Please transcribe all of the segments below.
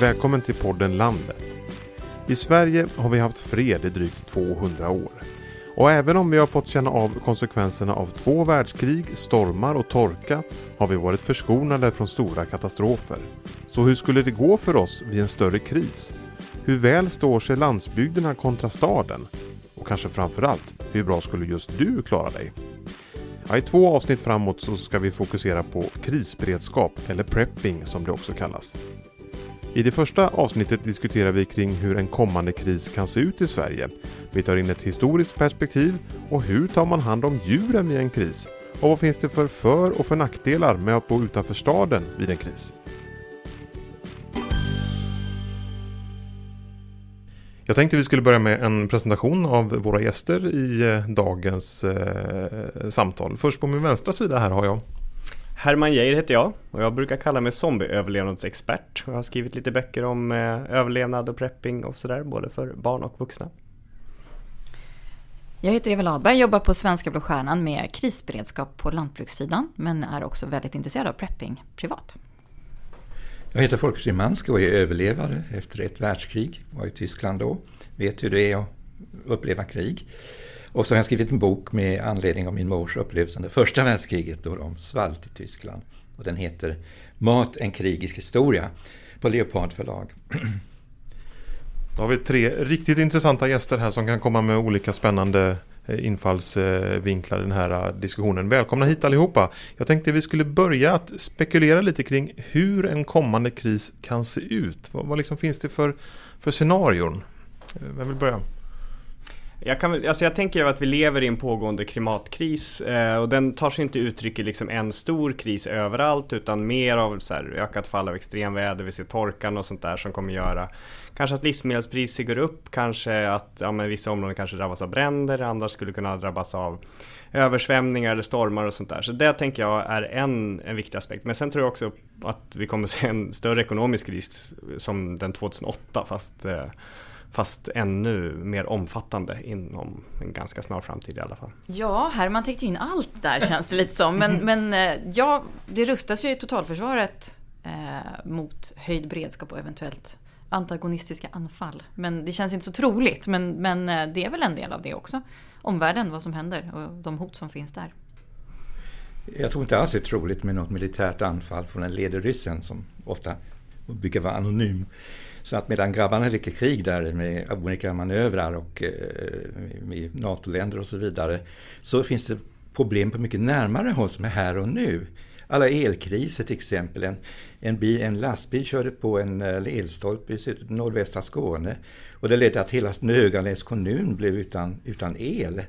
Välkommen till podden Landet. I Sverige har vi haft fred i drygt 200 år. Och även om vi har fått känna av konsekvenserna av två världskrig, stormar och torka har vi varit förskonade från stora katastrofer. Så hur skulle det gå för oss vid en större kris? Hur väl står sig landsbygderna kontra staden? Och kanske framförallt, hur bra skulle just du klara dig? Ja, I två avsnitt framåt så ska vi fokusera på krisberedskap, eller prepping som det också kallas. I det första avsnittet diskuterar vi kring hur en kommande kris kan se ut i Sverige. Vi tar in ett historiskt perspektiv och hur tar man hand om djuren vid en kris? Och vad finns det för för och för nackdelar med att bo utanför staden vid en kris? Jag tänkte vi skulle börja med en presentation av våra gäster i eh, dagens eh, samtal. Först på min vänstra sida här har jag Herman Geijer heter jag och jag brukar kalla mig zombieöverlevnadsexpert. Jag har skrivit lite böcker om eh, överlevnad och prepping och sådär, både för barn och vuxna. Jag heter Eva Ladberg, jobbar på Svenska Blå Stjärnan med krisberedskap på lantbrukssidan, men är också väldigt intresserad av prepping privat. Jag heter Folke Szymanski och är överlevare efter ett världskrig. Var i Tyskland då. Vet hur det är att uppleva krig. Och så har jag skrivit en bok med anledning av min mors upplevelse under första världskriget då de svalt i Tyskland. Och den heter Mat, en krigisk historia på Leopard förlag. Då har vi tre riktigt intressanta gäster här som kan komma med olika spännande eh, infallsvinklar i den här eh, diskussionen. Välkomna hit allihopa! Jag tänkte vi skulle börja att spekulera lite kring hur en kommande kris kan se ut. Vad, vad liksom finns det för, för scenarion? Eh, vem vill börja? Jag, kan, alltså jag tänker att vi lever i en pågående klimatkris eh, och den tar sig inte uttryck i liksom en stor kris överallt utan mer av så här ökat fall av extremväder, vi ser torkan och sånt där som kommer göra kanske att livsmedelspriser går upp, kanske att ja, men vissa områden kanske drabbas av bränder, andra skulle kunna drabbas av översvämningar eller stormar och sånt där. Så det tänker jag är en, en viktig aspekt. Men sen tror jag också att vi kommer se en större ekonomisk kris som den 2008 fast eh, fast ännu mer omfattande inom en ganska snar framtid i alla fall. Ja, Herman täckte in allt där känns det lite som. Men, men eh, ja, det rustas ju i totalförsvaret eh, mot höjd beredskap och eventuellt antagonistiska anfall. Men det känns inte så troligt. Men, men eh, det är väl en del av det också. Omvärlden, vad som händer och de hot som finns där. Jag tror inte alls det är troligt med något militärt anfall från en ledig ryssen som ofta brukar vara anonym. Så att medan grabbarna leker krig där med olika manövrar och eh, NATO-länder och så vidare så finns det problem på mycket närmare håll som är här och nu. Alla elkriser till exempel. En, en, bil, en lastbil körde på en eh, elstolpe i nordvästra Skåne och det ledde till att hela Höganäs kommun blev utan, utan el.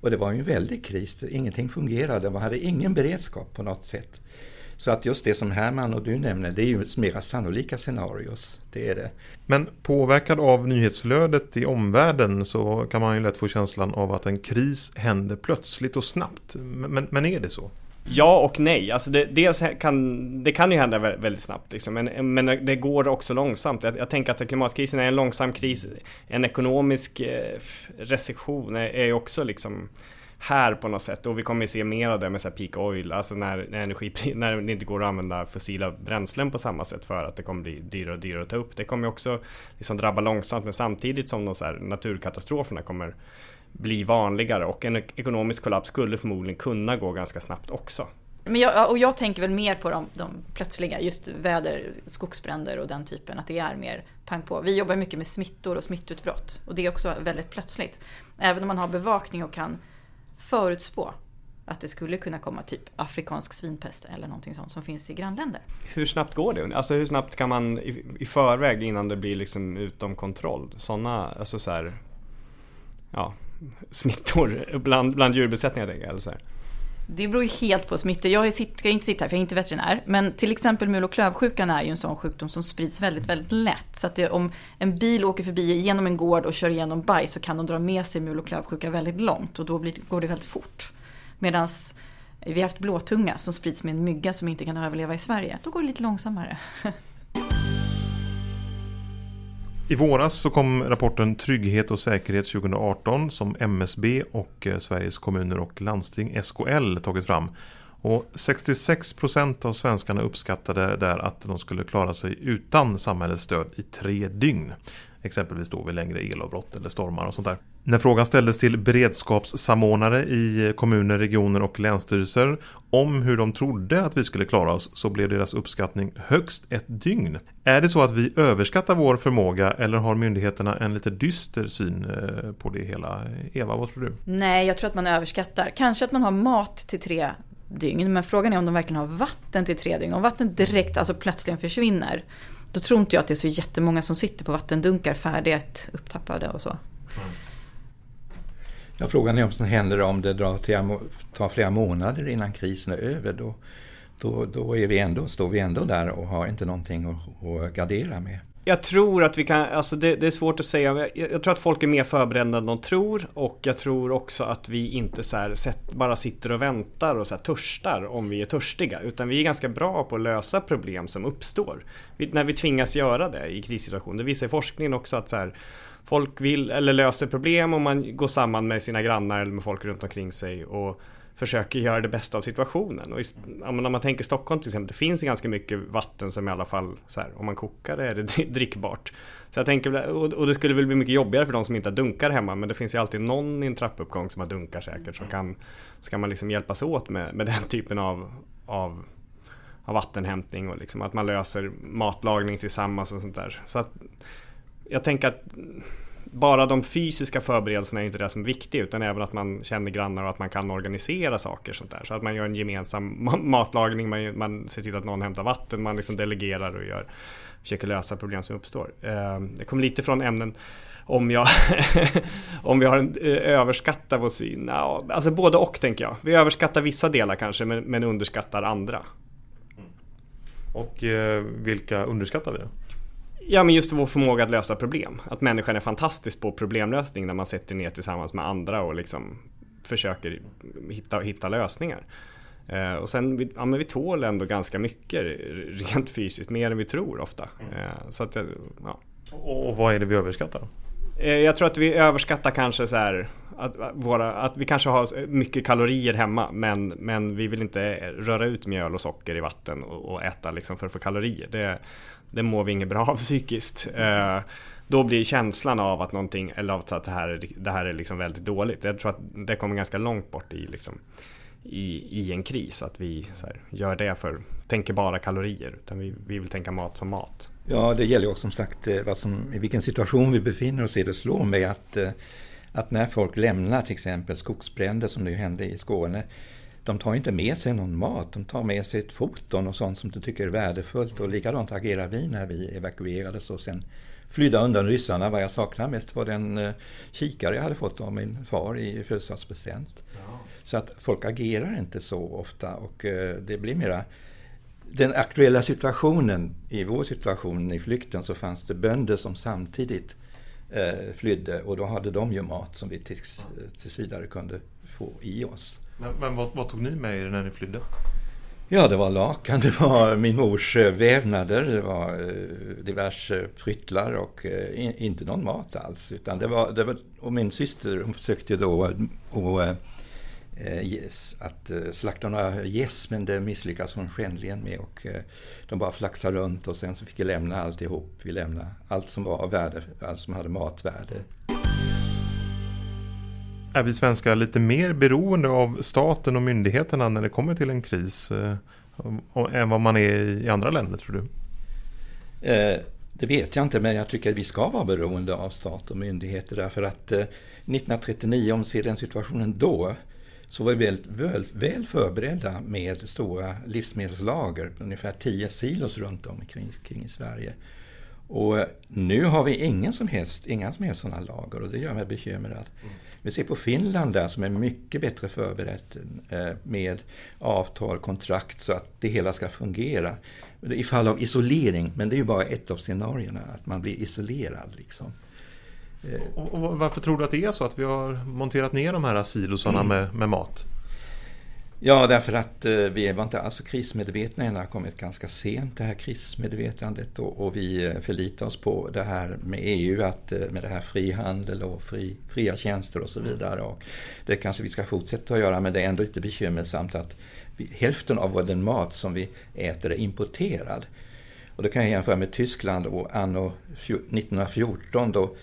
Och det var ju en väldig kris. Ingenting fungerade. Man hade ingen beredskap på något sätt. Så att just det som Herman och du nämner, det är ju mera sannolika scenarios. Det är det. Men påverkad av nyhetsflödet i omvärlden så kan man ju lätt få känslan av att en kris händer plötsligt och snabbt. Men, men är det så? Ja och nej. Alltså det, dels kan, det kan ju hända väldigt snabbt. Liksom. Men, men det går också långsamt. Jag, jag tänker att klimatkrisen är en långsam kris. En ekonomisk eh, recession är, är också liksom här på något sätt och vi kommer se mer av det med så peak oil, alltså när, när, energi, när det inte går att använda fossila bränslen på samma sätt för att det kommer bli dyrare och dyrare att ta upp. Det kommer också liksom drabba långsamt men samtidigt som de så här, naturkatastroferna kommer bli vanligare och en ekonomisk kollaps skulle förmodligen kunna gå ganska snabbt också. Men jag, och jag tänker väl mer på de, de plötsliga, just väder, skogsbränder och den typen, att det är mer pang på. Vi jobbar mycket med smittor och smittutbrott och det är också väldigt plötsligt. Även om man har bevakning och kan förutspå att det skulle kunna komma typ afrikansk svinpest eller någonting sånt som finns i grannländer. Hur snabbt går det? Alltså hur snabbt kan man i, i förväg innan det blir liksom utom kontroll? Sådana, alltså så här, ja, smittor bland, bland djurbesättningar tänker jag. Så här. Det beror ju helt på smittor. Jag ska inte sitta här för jag är inte veterinär. Men till exempel mul och klövsjukan är ju en sån sjukdom som sprids väldigt, väldigt lätt. Så att det, om en bil åker förbi genom en gård och kör igenom bajs så kan de dra med sig mul och klövsjuka väldigt långt och då blir, går det väldigt fort. Medan vi har haft blåtunga som sprids med en mygga som inte kan överleva i Sverige. Då går det lite långsammare. I våras så kom rapporten Trygghet och säkerhet 2018 som MSB och eh, Sveriges kommuner och landsting, SKL, tagit fram. Och 66 procent av svenskarna uppskattade där att de skulle klara sig utan samhällets stöd i tre dygn. Exempelvis då vid längre elavbrott eller stormar och sånt där. När frågan ställdes till beredskapssamordnare i kommuner, regioner och länsstyrelser om hur de trodde att vi skulle klara oss så blev deras uppskattning högst ett dygn. Är det så att vi överskattar vår förmåga eller har myndigheterna en lite dyster syn eh, på det hela? Eva, vad tror du? Nej, jag tror att man överskattar. Kanske att man har mat till tre dygn, men frågan är om de verkligen har vatten till tre dygn. Om vattnet direkt, alltså plötsligen försvinner, då tror inte jag att det är så jättemånga som sitter på vattendunkar färdigt upptappade och så. Ja, frågan är om det händer om det drar till, tar flera månader innan krisen är över. Då, då, då är vi ändå, står vi ändå där och har inte någonting att, att gardera med. Jag tror att vi kan, alltså det, det är svårt att säga. Jag, jag, tror att folk är mer förberedda än de tror. Och jag tror också att vi inte så här, bara sitter och väntar och så här, törstar om vi är törstiga. Utan vi är ganska bra på att lösa problem som uppstår. Vi, när vi tvingas göra det i krissituationer. Det visar forskningen också att så här, folk vill eller löser problem om man går samman med sina grannar eller med folk runt omkring sig. Och försöker göra det bästa av situationen. Och om man tänker Stockholm till exempel, det finns ganska mycket vatten som i alla fall, så här, om man kokar det är det drickbart. Så jag tänker, och det skulle väl bli mycket jobbigare för de som inte har dunkar hemma, men det finns ju alltid någon i en trappuppgång som har dunkar säkert. Så kan, ska man liksom hjälpas åt med, med den typen av, av, av vattenhämtning och liksom att man löser matlagning tillsammans och sånt där. Så att, jag tänker att bara de fysiska förberedelserna är inte det som är viktigt utan även att man känner grannar och att man kan organisera saker sånt där. Så att man gör en gemensam matlagning, man, man ser till att någon hämtar vatten, man liksom delegerar och gör, försöker lösa problem som uppstår. Eh, det kommer lite från ämnen om jag, om vi har en eh, överskattar vår syn. No, alltså både och tänker jag. Vi överskattar vissa delar kanske men, men underskattar andra. Och eh, vilka underskattar vi då? Ja men just vår förmåga att lösa problem. Att människan är fantastisk på problemlösning när man sätter ner tillsammans med andra och liksom försöker hitta, hitta lösningar. Eh, och sen, ja men vi tål ändå ganska mycket rent fysiskt, mer än vi tror ofta. Mm. Eh, så att, ja. Och vad är det vi överskattar? Eh, jag tror att vi överskattar kanske så här att, våra, att vi kanske har mycket kalorier hemma men, men vi vill inte röra ut mjöl och socker i vatten och, och äta liksom för att få kalorier. Det, det mår vi inget bra av psykiskt. Eh, då blir känslan av att någonting, eller av att det här, det här är liksom väldigt dåligt. Jag tror att det kommer ganska långt bort i, liksom, i, i en kris. Att vi här, gör det för, tänker bara kalorier. Utan vi, vi vill tänka mat som mat. Ja, det gäller ju också som sagt eh, vad som, i vilken situation vi befinner oss i. Det slår mig att, eh, att när folk lämnar till exempel skogsbränder som nu hände i Skåne de tar inte med sig någon mat, de tar med sig ett foton och sånt som de tycker är värdefullt. Och likadant agerar vi när vi evakuerades och sen flydde undan ryssarna. Vad jag saknar mest var den uh, kikare jag hade fått av min far i födelsedagspresent. Ja. Så att folk agerar inte så ofta och uh, det blir mera den aktuella situationen, i vår situation i flykten så fanns det bönder som samtidigt uh, flydde och då hade de ju mat som vi tills, tills vidare kunde få i oss. Men, men vad, vad, tog ni med er när ni flydde? Ja, det var lakan, det var min mors eh, vävnader, det var eh, diverse pryttlar och eh, inte någon mat alls. Utan det var, det var, och min syster hon försökte då och, yes, att slakta några gäss, men det misslyckades hon skändligen med. Och de bara flaxade runt och sen så fick jag lämna alltihop. Vi lämnade allt som var av värde, allt som hade matvärde. Är vi svenskar lite mer beroende av staten och myndigheterna när det kommer till en kris eh, än vad man är i andra länder tror du? Eh, det vet jag inte men jag tycker att vi ska vara beroende av stat och myndigheter därför att eh, 1939, om vi ser den situationen då, så var vi väl, väl, väl förberedda med stora livsmedelslager, ungefär 10 silos runt om kring, kring i Sverige. Och nu har vi ingen som helst, inga som helst sådana lager och det gör mig bekymrad. Mm. Vi ser på Finland där som är mycket bättre förberett eh, med avtal, kontrakt så att det hela ska fungera. I fall av isolering, men det är ju bara ett av scenarierna, att man blir isolerad. Liksom. Eh. Och varför tror du att det är så att vi har monterat ner de här silosarna mm. med, med mat? Ja, därför att eh, vi var inte alls krismedvetna än. Det har kommit ganska sent det här krismedvetandet och, och vi eh, förlitar oss på det här med EU, att, eh, med det här frihandel och fri, fria tjänster och så vidare. Och det kanske vi ska fortsätta att göra men det är ändå lite bekymmersamt att vi, hälften av den mat som vi äter är importerad. Och det kan jag jämföra med Tyskland och anno 1914 då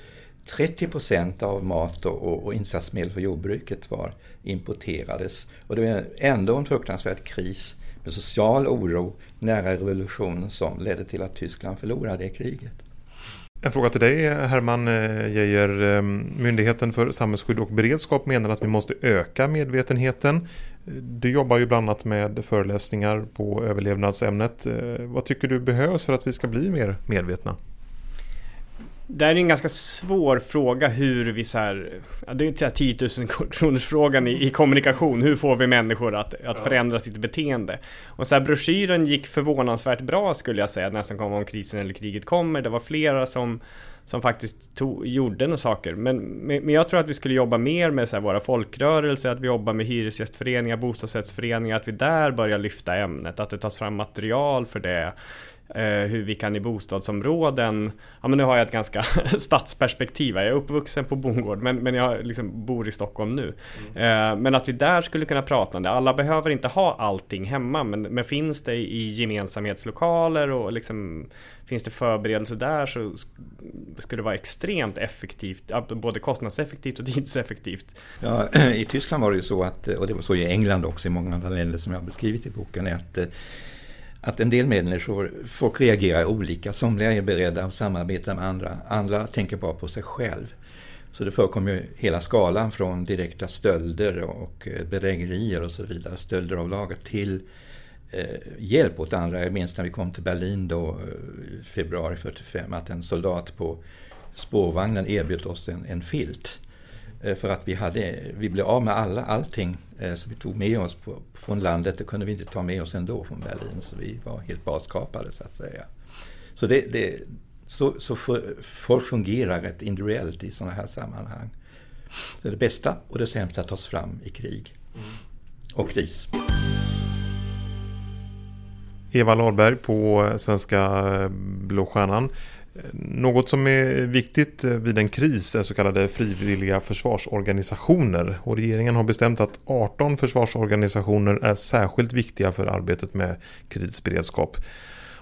30 procent av mat och, och insatsmedel för jordbruket var importerades. Och det var ändå en fruktansvärd kris med social oro nära revolutionen som ledde till att Tyskland förlorade kriget. En fråga till dig Herman eh, Geijer. Ehm, Myndigheten för samhällsskydd och beredskap menar att vi måste öka medvetenheten. Du jobbar ju bland annat med föreläsningar på överlevnadsämnet. Eh, vad tycker du behövs för att vi ska bli mer medvetna? Det är en ganska svår fråga hur vi så här, det är inte 10 000 kronors frågan i, i, kommunikation. Hur får vi människor att, att förändra sitt beteende? Och så här, broschyren gick förvånansvärt bra skulle jag säga när som kom om krisen eller kriget kommer. Det var flera som, som faktiskt tog, gjorde några saker. Men, men jag tror att vi skulle jobba mer med så här, våra folkrörelser, att vi jobbar med hyresgästföreningar, bostadsrättsföreningar, att vi där börjar lyfta ämnet, att det tas fram material för det hur vi kan i bostadsområden, ja men nu har jag ett ganska stadsperspektiv, jag är uppvuxen på bondgård men, men jag liksom bor i Stockholm nu. Mm. Eh, men att vi där skulle kunna prata om det, alla behöver inte ha allting hemma men, men finns det i gemensamhetslokaler och liksom Finns det förberedelse där så skulle det vara extremt effektivt, både kostnadseffektivt och tidseffektivt. Ja, I Tyskland var det ju så att, och det var så i England också i många andra länder som jag har beskrivit i boken, är att eh, att en del människor, folk reagerar olika. Somliga är beredda att samarbeta med andra, andra tänker bara på sig själv. Så det förekommer ju hela skalan från direkta stölder och eh, bedrägerier och så vidare, stölder av lager, till eh, hjälp åt andra. Jag minns när vi kom till Berlin då, i februari 45, att en soldat på spårvagnen erbjöd oss en, en filt. Eh, för att vi, hade, vi blev av med alla, allting eh, som vi tog med oss på, från landet. Det kunde vi inte ta med oss ändå från Berlin. Så vi var helt baskapade så att säga. Så, det, det så, så för, folk fungerar rätt individuellt i sådana här sammanhang. Så det bästa och det sämsta tas fram i krig och kris. Eva Lahlberg på Svenska Blå Stjärnan. Något som är viktigt vid en kris är så kallade frivilliga försvarsorganisationer och regeringen har bestämt att 18 försvarsorganisationer är särskilt viktiga för arbetet med krisberedskap.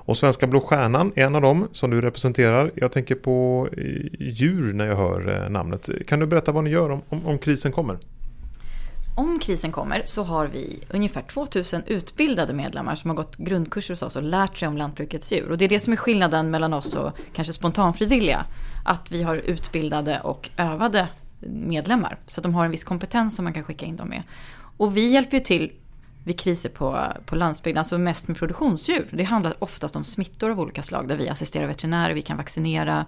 Och Svenska Blå Stjärnan är en av dem som du representerar. Jag tänker på eh, djur när jag hör eh, namnet. Kan du berätta vad ni gör om, om, om krisen kommer? Om krisen kommer så har vi ungefär 2000 utbildade medlemmar som har gått grundkurser hos oss och lärt sig om lantbrukets djur. Och det är det som är skillnaden mellan oss och kanske spontanfrivilliga. Att vi har utbildade och övade medlemmar. Så att de har en viss kompetens som man kan skicka in dem med. Och vi hjälper ju till vid kriser på, på landsbygden, alltså mest med produktionsdjur. Det handlar oftast om smittor av olika slag där vi assisterar veterinärer, vi kan vaccinera,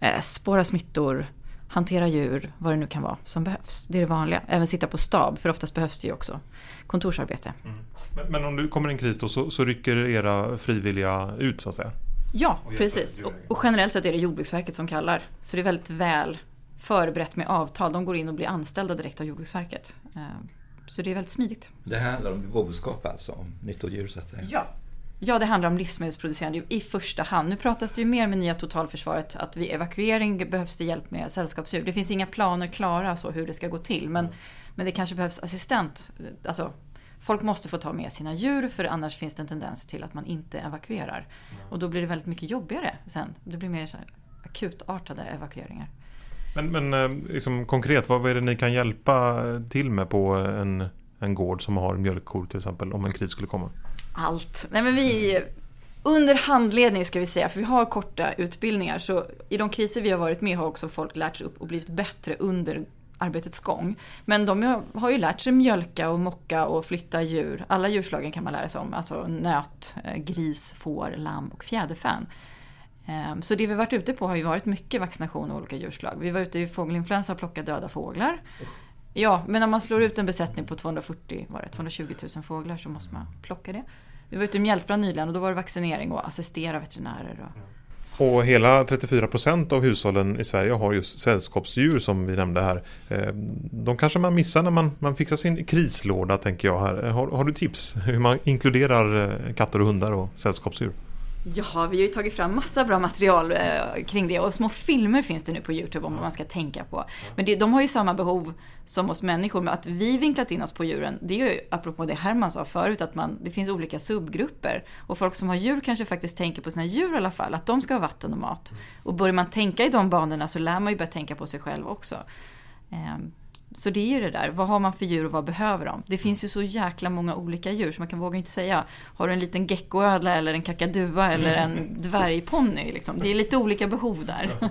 eh, spåra smittor, hantera djur, vad det nu kan vara som behövs. Det är det vanliga. Även sitta på stab, för oftast behövs det ju också kontorsarbete. Mm. Men, men, om det kommer en kris då så, så rycker era frivilliga ut så att säga? Ja, precis. Och, och, generellt sett är det Jordbruksverket som kallar. Så det är väldigt väl förberett med avtal. De går in och blir anställda direkt av Jordbruksverket. Eh, så det är väldigt smidigt. Det handlar om boskap alltså, om nyttodjur så att säga? Ja, Ja, det handlar om livsmedelsproducerande i första hand. Nu pratas det ju mer med nya totalförsvaret att vid evakuering behövs det hjälp med sällskapsdjur. Det finns inga planer klara så hur det ska gå till. Men, men det kanske behövs assistent. Alltså, folk måste få ta med sina djur för annars finns det en tendens till att man inte evakuerar. Och då blir det väldigt mycket jobbigare sen. Det blir mer så akutartade evakueringar. Men, men eh, liksom, konkret, vad är det ni kan hjälpa till med på en, en gård som har mjölkkor till exempel om en kris skulle komma? Allt. Nej men vi, under handledning ska vi säga, för vi har korta utbildningar. Så i de kriser vi har varit med har också folk lärt sig upp och blivit bättre under arbetets gång. Men de har ju lärt sig mjölka och mocka och flytta djur. Alla djurslagen kan man lära sig om. Alltså nöt, eh, gris, får, lamm och fjäderfän. Ehm, så det vi varit ute på har ju varit mycket vaccination av olika djurslag. Vi var ute i fågelinfluensa och plockade döda fåglar. Ja, men om man slår ut en besättning på 240, var det 220 000 fåglar så måste man plocka det. Vi var ute i mjältbrand nyligen och då var det vaccinering och assistera veterinärer. Och... Och hela 34 procent av hushållen i Sverige har just sällskapsdjur som vi nämnde här. Eh, de kanske man missar när man, man fixar sin krislåda tänker jag här. Eh, har, har du tips hur man inkluderar eh, katter och hundar och sällskapsdjur? Ja, vi har ju tagit fram massa bra material eh, kring det och små filmer finns det nu på Youtube om vad man ska tänka på. Men det, de har ju samma behov som oss människor, men att vi vinklat in oss på djuren, det är ju apropå det Herman sa förut, att man, det finns olika subgrupper. Och folk som har djur kanske faktiskt tänker på sina djur i alla fall, att de ska ha vatten och mat. Och börjar man tänka i de banorna så lär man ju börja tänka på sig själv också. Så det är ju det där, vad har man för djur och vad behöver de? Det finns ju så jäkla många olika djur så man kan våga inte säga Har du en liten geckoödla eller en kakadua eller en dvärgponny? Liksom. Det är lite olika behov där.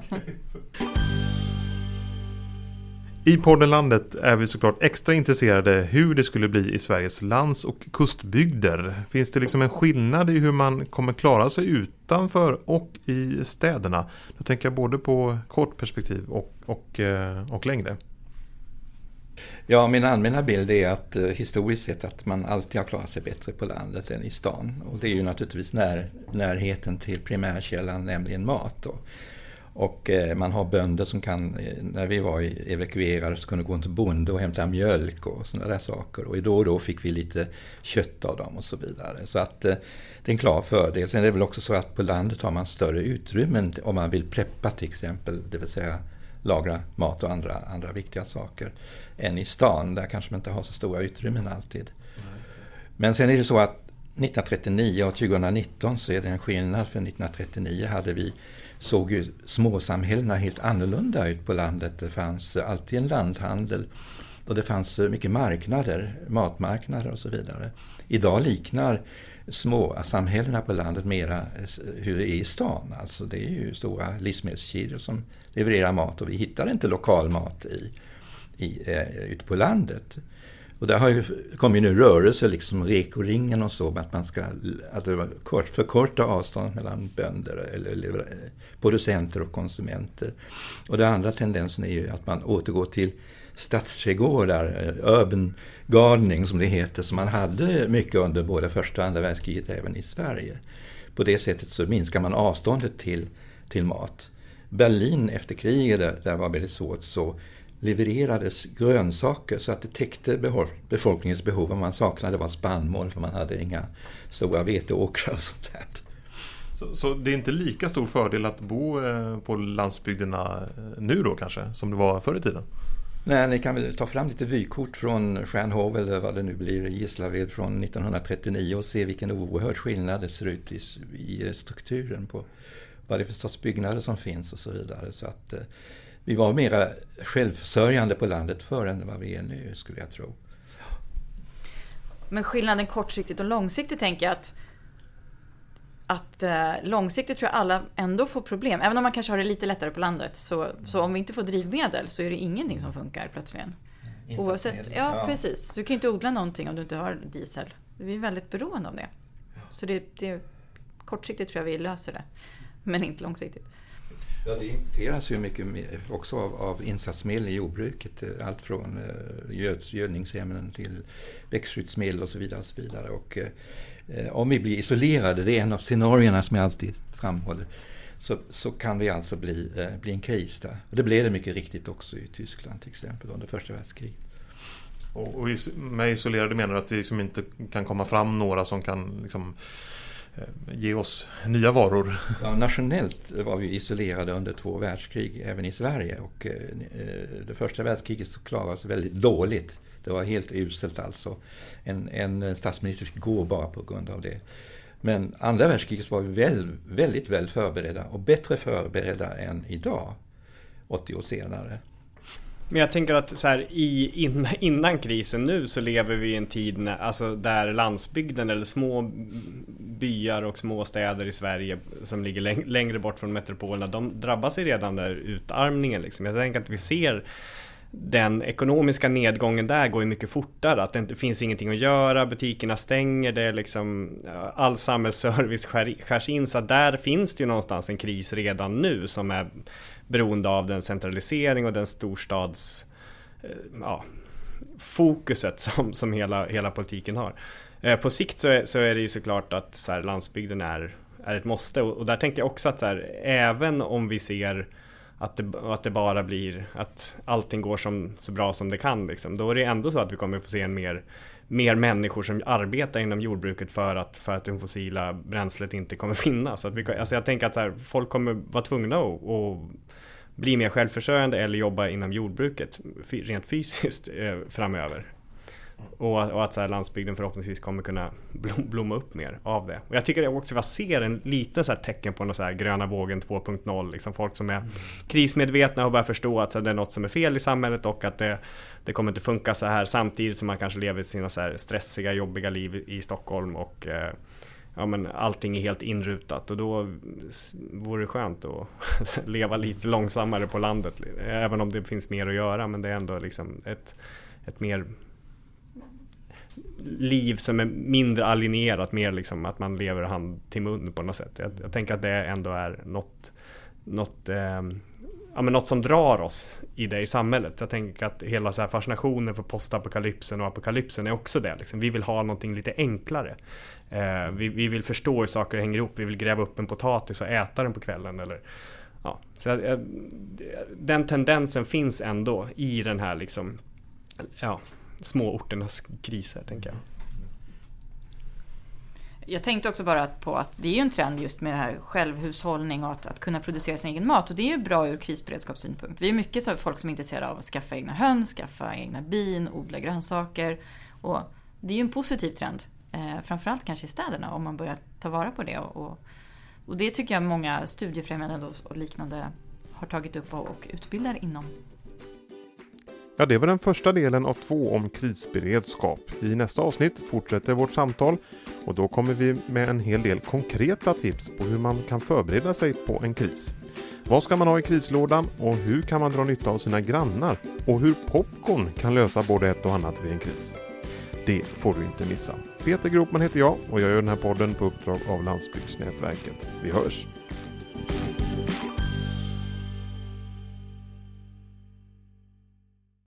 I podden Landet är vi såklart extra intresserade hur det skulle bli i Sveriges lands och kustbygder. Finns det liksom en skillnad i hur man kommer klara sig utanför och i städerna? Då tänker jag både på kort perspektiv och, och, eh, och längre. Ja, min allmänna bild är att eh, historiskt sett att man alltid har klarat sig bättre på landet än i stan. Och det är ju naturligtvis när, närheten till primärkällan, nämligen mat. Då. Och eh, man har bönder som kan, eh, när vi var evakuerade så kunde gå till bonde och hämta mjölk och sådana där saker. Och då och då fick vi lite kött av dem och så vidare. Så att eh, det är en klar fördel. Sen är det väl också så att på landet har man större utrymmen om man vill preppa till exempel. Det vill säga lagra mat och andra, andra viktiga saker än i stan. Där kanske man inte har så stora utrymmen alltid. Men sen är det så att 1939 och 2019 så är det en skillnad. För 1939 hade vi, såg ju småsamhällena helt annorlunda ut på landet. Det fanns alltid en landhandel och det fanns mycket marknader, matmarknader och så vidare. Idag liknar småsamhällena på landet mera eh, hur det är i stan. Alltså det är ju stora livsmedelskedjor som levererar mat och vi hittar inte lokal mat i, i, eh, ute på landet. Och där har ju kommit nu rörelser, liksom Reko-ringen och så, att man ska att det kort, förkorta avståndet mellan bönder, eller, eller producenter och konsumenter. Och den andra tendensen är ju att man återgår till stadsträdgårdar, urban eh, gardening som det heter, som man hade mycket under både första och andra världskriget även i Sverige. På det sättet så minskar man avståndet till, till mat. Berlin efter kriget, där, där var väldigt svårt, så levererades grönsaker så att det täckte befolkningens behov. Vad man saknade var spannmål för man hade inga stora veteåkrar och sånt där. Så, så, det är inte lika stor fördel att bo eh, på landsbygderna eh, nu då kanske, som det var förr i tiden? Nej, ni kan väl ta fram lite vykort från Stjärnhov eller vad det nu blir, Gislaved från 1939 och se vilken oerhörd skillnad det ser ut i, i strukturen på vad det är för sorts byggnader som finns och så vidare. Så att eh, vi var mera självförsörjande på landet förr än vad vi är nu, skulle jag tro. Men skillnaden kortsiktigt och långsiktigt tänker jag att att eh, långsiktigt tror jag alla ändå får problem. Även om man kanske har det lite lättare på landet. Så, så om vi inte får drivmedel så är det ingenting som funkar plötsligt. Oavsett, ja, ja, precis. Du kan ju inte odla någonting om du inte har diesel. Vi är väldigt beroende av det. Så det, det, kortsiktigt tror jag vi löser det. Men inte långsiktigt. Ja, det importeras ju mycket också av, av insatsmedel i jordbruket. Allt från eh, göd, gödningsämnen till växtskyddsmedel och så vidare. Och så vidare. Och, eh, om vi blir isolerade, det är en av scenarierna som jag alltid framhåller, så, så kan vi alltså bli, eh, bli en kris där. Och det blev det mycket riktigt också i Tyskland till exempel under första världskriget. Och, och med isolerade menar du att det liksom inte kan komma fram några som kan liksom Eh, ge oss nya varor. Ja, nationellt var vi isolerade under två världskrig, även i Sverige. Och eh, det första världskriget så klarade oss väldigt dåligt. Det var helt uselt alltså. En, en statsminister fick gå bara på grund av det. Men andra världskriget var vi väl, väldigt väl förberedda och bättre förberedda än idag, 80 år senare. Men jag tänker att så här, i, in, innan krisen nu så lever vi i en tid när, alltså, där landsbygden eller små byar och små städer i Sverige som ligger läng längre bort från metropolerna, de drabbas ju redan där utarmningen. Liksom. Jag tänker att vi ser den ekonomiska nedgången där går ju mycket fortare, att det inte finns ingenting att göra, butikerna stänger, det är liksom all samhällsservice skär, skärs in, så där finns det ju någonstans en kris redan nu som är beroende av den centralisering och den storstads eh, ja, fokuset som, som hela, hela politiken har. Eh, på sikt så är, så är det ju såklart att så här, landsbygden är, är ett måste. Och, och där tänker jag också att så här, även om vi ser att det, att det bara blir att allting går som, så bra som det kan. Liksom. Då är det ändå så att vi kommer få se en mer, mer människor som arbetar inom jordbruket för att, för att det fossila bränslet inte kommer finnas. Att vi, alltså jag tänker att här, folk kommer vara tvungna att, att bli mer självförsörjande eller jobba inom jordbruket rent fysiskt eh, framöver. Och, och att så här, landsbygden förhoppningsvis kommer kunna blom, blomma upp mer av det. Och jag tycker också att jag ser en liten så här, tecken på så här, gröna vågen 2.0. Liksom folk som är mm. krismedvetna och börjar förstå att så här, det är något som är fel i samhället och att det, det kommer inte funka så här samtidigt som man kanske lever sina så här, stressiga, jobbiga liv i, i Stockholm och eh, ja, men allting är helt inrutat och då vore det skönt att leva lite långsammare på landet. Även om det finns mer att göra men det är ändå liksom ett, ett mer liv som är mindre alienerat, mer liksom att man lever hand till mun på något sätt. Jag, jag tänker att det ändå är något, något, eh, ja, men något som drar oss i det i samhället. Jag tänker att hela så här fascinationen för postapokalypsen och apokalypsen är också det. Liksom. Vi vill ha någonting lite enklare. Eh, vi, vi, vill förstå hur saker hänger ihop. Vi vill gräva upp en potatis och äta den på kvällen. Eller, ja. så, eh, den tendensen finns ändå i den här liksom, ja, småorternas kriser, tänker jag. Jag tänkte också bara på att det är ju en trend just med det här självhushållning och att, att kunna producera sin egen mat. Och det är ju bra ur krisberedskapssynpunkt. Vi är mycket så folk som är intresserade av att skaffa egna höns, skaffa egna bin, odla grönsaker. Och det är ju en positiv trend. Eh, framförallt kanske i städerna om man börjar ta vara på det. Och, och, och det tycker jag många studiefrämjande och liknande har tagit upp och, och utbildar inom. Ja, det var den första delen av två om krisberedskap. I nästa avsnitt fortsätter vårt samtal och då kommer vi med en hel del konkreta tips på hur man kan förbereda sig på en kris. Vad ska man ha i krislådan och hur kan man dra nytta av sina grannar? Och hur popcorn kan lösa både ett och annat vid en kris. Det får du inte missa. Peter Gropman heter jag och jag gör den här podden på uppdrag av Landsbygdsnätverket. Vi hörs!